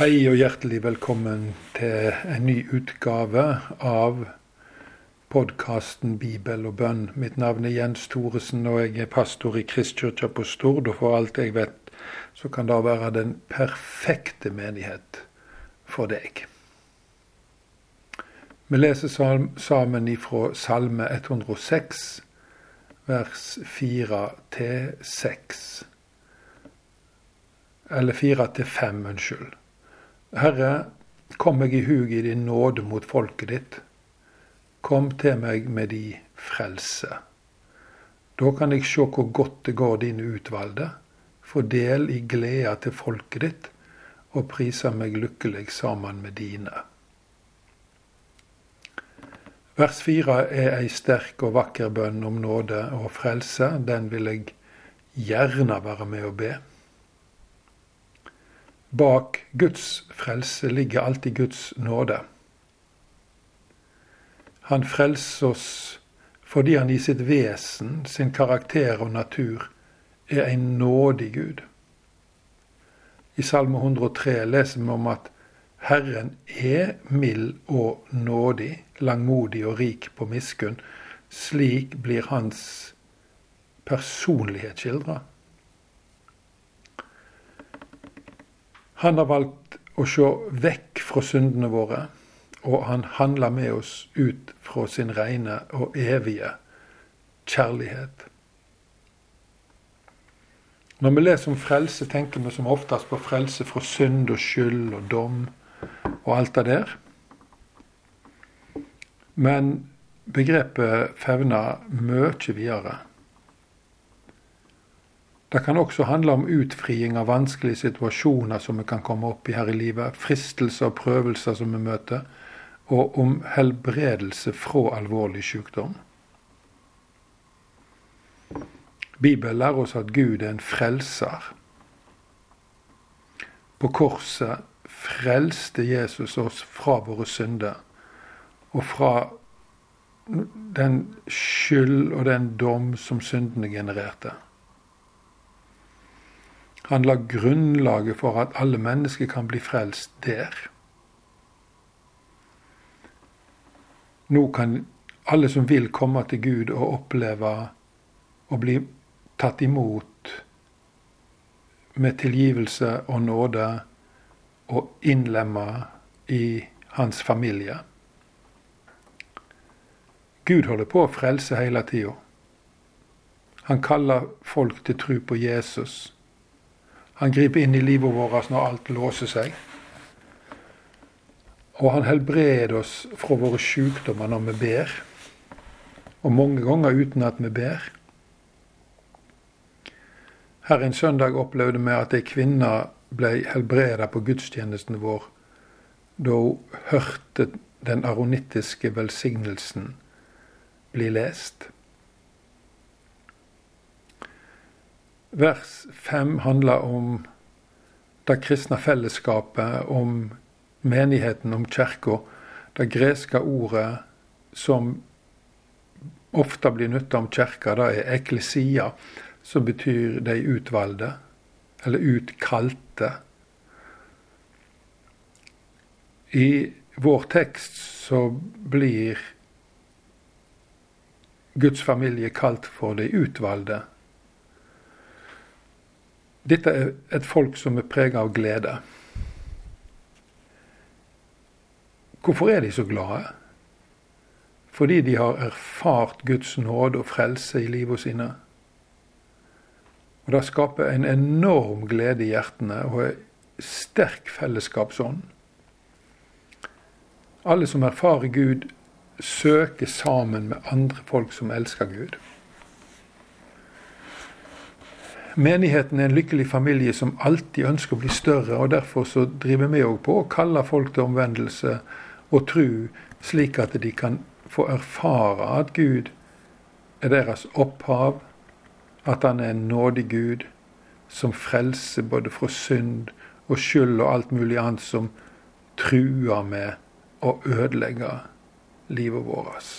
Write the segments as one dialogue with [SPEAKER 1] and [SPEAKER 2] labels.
[SPEAKER 1] Hei og hjertelig velkommen til en ny utgave av podkasten Bibel og bønn. Mitt navn er Jens Thoresen, og jeg er pastor i Kristkirka på Stord. Og for alt jeg vet, så kan det være den perfekte menighet for deg. Vi leser sammen ifra Salme 106, vers 4 til 6. Eller 4 til 5, unnskyld. Herre, kom meg i hug i din nåde mot folket ditt. Kom til meg med di frelse. Da kan jeg sjå hvor godt det går dine utvalgte, få del i gleda til folket ditt, og prise meg lykkelig sammen med dine. Vers fire er ei sterk og vakker bønn om nåde og frelse. Den vil jeg gjerne være med å be. Bak Guds frelse ligger alltid Guds nåde. Han frelser oss fordi han i sitt vesen, sin karakter og natur, er en nådig Gud. I Salme 103 leser vi om at Herren er mild og nådig, langmodig og rik på miskunn. Slik blir hans personlighet skildra. Han har valgt å se vekk fra syndene våre, og han handler med oss ut fra sin rene og evige kjærlighet. Når vi leser om frelse, tenker vi som oftest på frelse fra synd og skyld og dom og alt det der. Men begrepet fevner mye videre. Det kan også handle om utfriing av vanskelige situasjoner som vi kan komme opp i her i livet, fristelser og prøvelser som vi møter, og om helbredelse fra alvorlig sykdom. Bibelen lærer oss at Gud er en frelser. På korset frelste Jesus oss fra våre synder og fra den skyld og den dom som syndene genererte. Han la grunnlaget for at alle mennesker kan bli frelst der. Nå kan alle som vil komme til Gud og oppleve å bli tatt imot med tilgivelse og nåde og innlemma i hans familie. Gud holder på å frelse hele tida. Han kaller folk til tro på Jesus. Han griper inn i livet vårt når alt låser seg. Og han helbreder oss fra våre sykdommer når vi ber. Og mange ganger uten at vi ber. Her en søndag opplevde vi at ei kvinne ble helbreda på gudstjenesten vår da hun hørte den aronittiske velsignelsen bli lest. Vers 5 handler om det kristne fellesskapet, om menigheten, om kirka. Det greske ordet som ofte blir nytta om kirka, det er eklesia, som betyr de utvalgte, eller utkalte. I vår tekst så blir Guds familie kalt for de utvalgte. Dette er et folk som er prega av glede. Hvorfor er de så glade? Fordi de har erfart Guds nåde og frelse i livet sine. Og Det skaper en enorm glede i hjertene og en sterk fellesskapsånd. Alle som erfarer Gud, søker sammen med andre folk som elsker Gud. Menigheten er en lykkelig familie som alltid ønsker å bli større, og derfor så driver vi òg på å kalle folk til omvendelse og tru, slik at de kan få erfare at Gud er deres opphav, at han er en nådig Gud som frelser både fra synd og skyld og alt mulig annet som truer med å ødelegge livet vårt.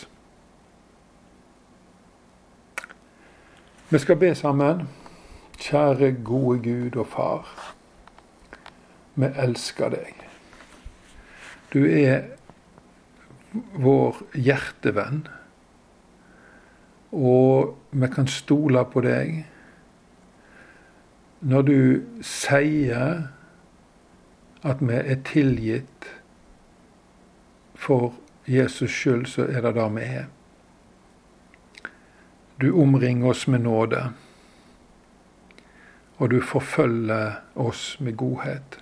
[SPEAKER 1] Vi skal be sammen. Kjære gode Gud og Far. vi elsker deg. Du er vår hjertevenn. Og vi kan stole på deg. Når du sier at vi er tilgitt for Jesus skyld, så er det det vi er. Du omringer oss med nåde, og du forfølger oss med godhet.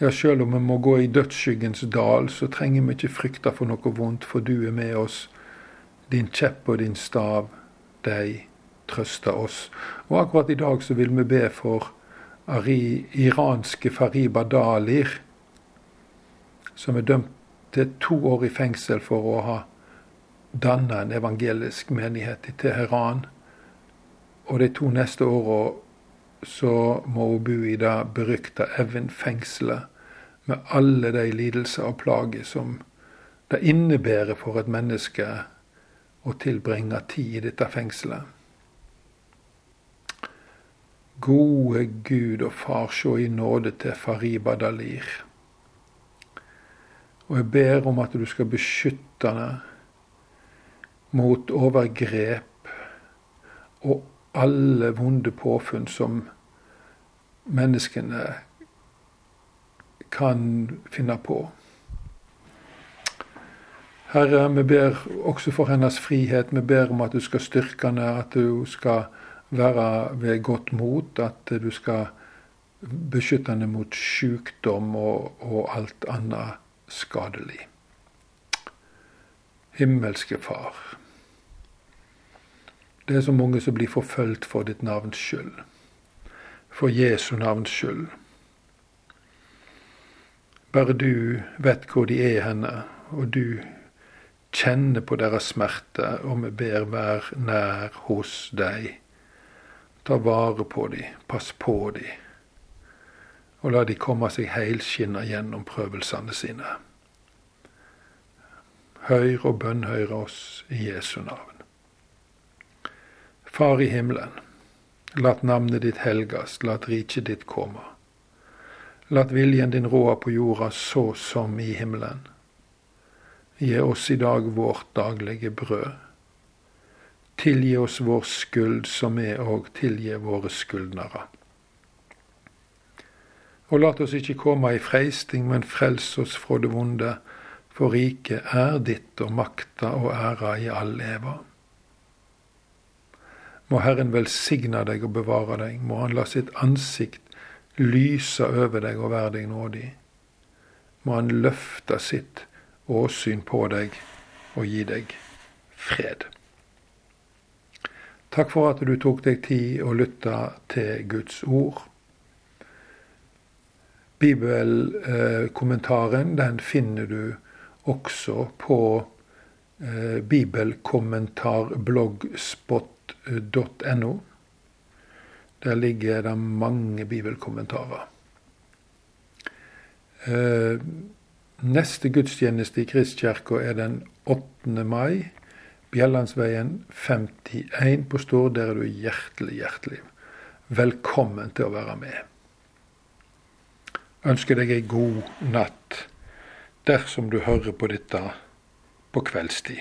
[SPEAKER 1] Ja, sjøl om vi må gå i dødsskyggens dal, så trenger vi ikke frykte for noe vondt, for du er med oss. Din kjepp og din stav, de trøster oss. Og akkurat i dag så vil vi be for iranske Fariba Dalir, som er dømt til to år i fengsel for å ha danna en evangelisk menighet i Teheran. Og de to neste åra så må hun bo i det berykta Evin-fengselet med alle de lidelser og plager som det innebærer for et menneske å tilbringe tid i dette fengselet. Gode Gud og Far, se i nåde til Fariba Dalir. Og jeg ber om at du skal beskytte henne mot overgrep og alle vonde påfunn som menneskene kan finne på. Herre, vi ber også for hennes frihet. Vi ber om at du skal styrke henne, at du skal være ved godt mot, at du skal beskytte henne mot sykdom og, og alt annet skadelig. Himmelske Far. Det er så mange som blir forfulgt for ditt navns skyld. For Jesu navns skyld. Bare du vet hvor de er henne, og du kjenner på deres smerte, og vi ber vær nær hos deg. Ta vare på dem, pass på dem og la de komme seg helskinna gjennom prøvelsene sine. Hør og bønnhør oss i Jesu navn. Far i himmelen. Lat navnet ditt helgast, lat riket ditt komme. Lat viljen din råde på jorda så som i himmelen. Gi oss i dag vårt daglige brød. Tilgi oss vår skyld, som vi òg tilgir våre skyldnere og lat oss ikke komme i freisting, men frels oss fra det vonde, for riket er ditt og makta og æra i all eva. Må Herren velsigne deg og bevare deg, må Han la sitt ansikt lyse over deg og være deg nådig. Må Han løfte sitt åsyn på deg og gi deg fred. Takk for at du tok deg tid å lytte til Guds ord. Bibelkommentaren den finner du også på eh, bibelkommentarblogspot.no. Der ligger det mange bibelkommentarer. Eh, neste gudstjeneste i Kristkirka er den 8. mai. Bjellandsveien 51 på Stord. Der er du hjertelig, hjertelig velkommen til å være med ønsker deg ei god natt dersom du hører på dette på kveldstid.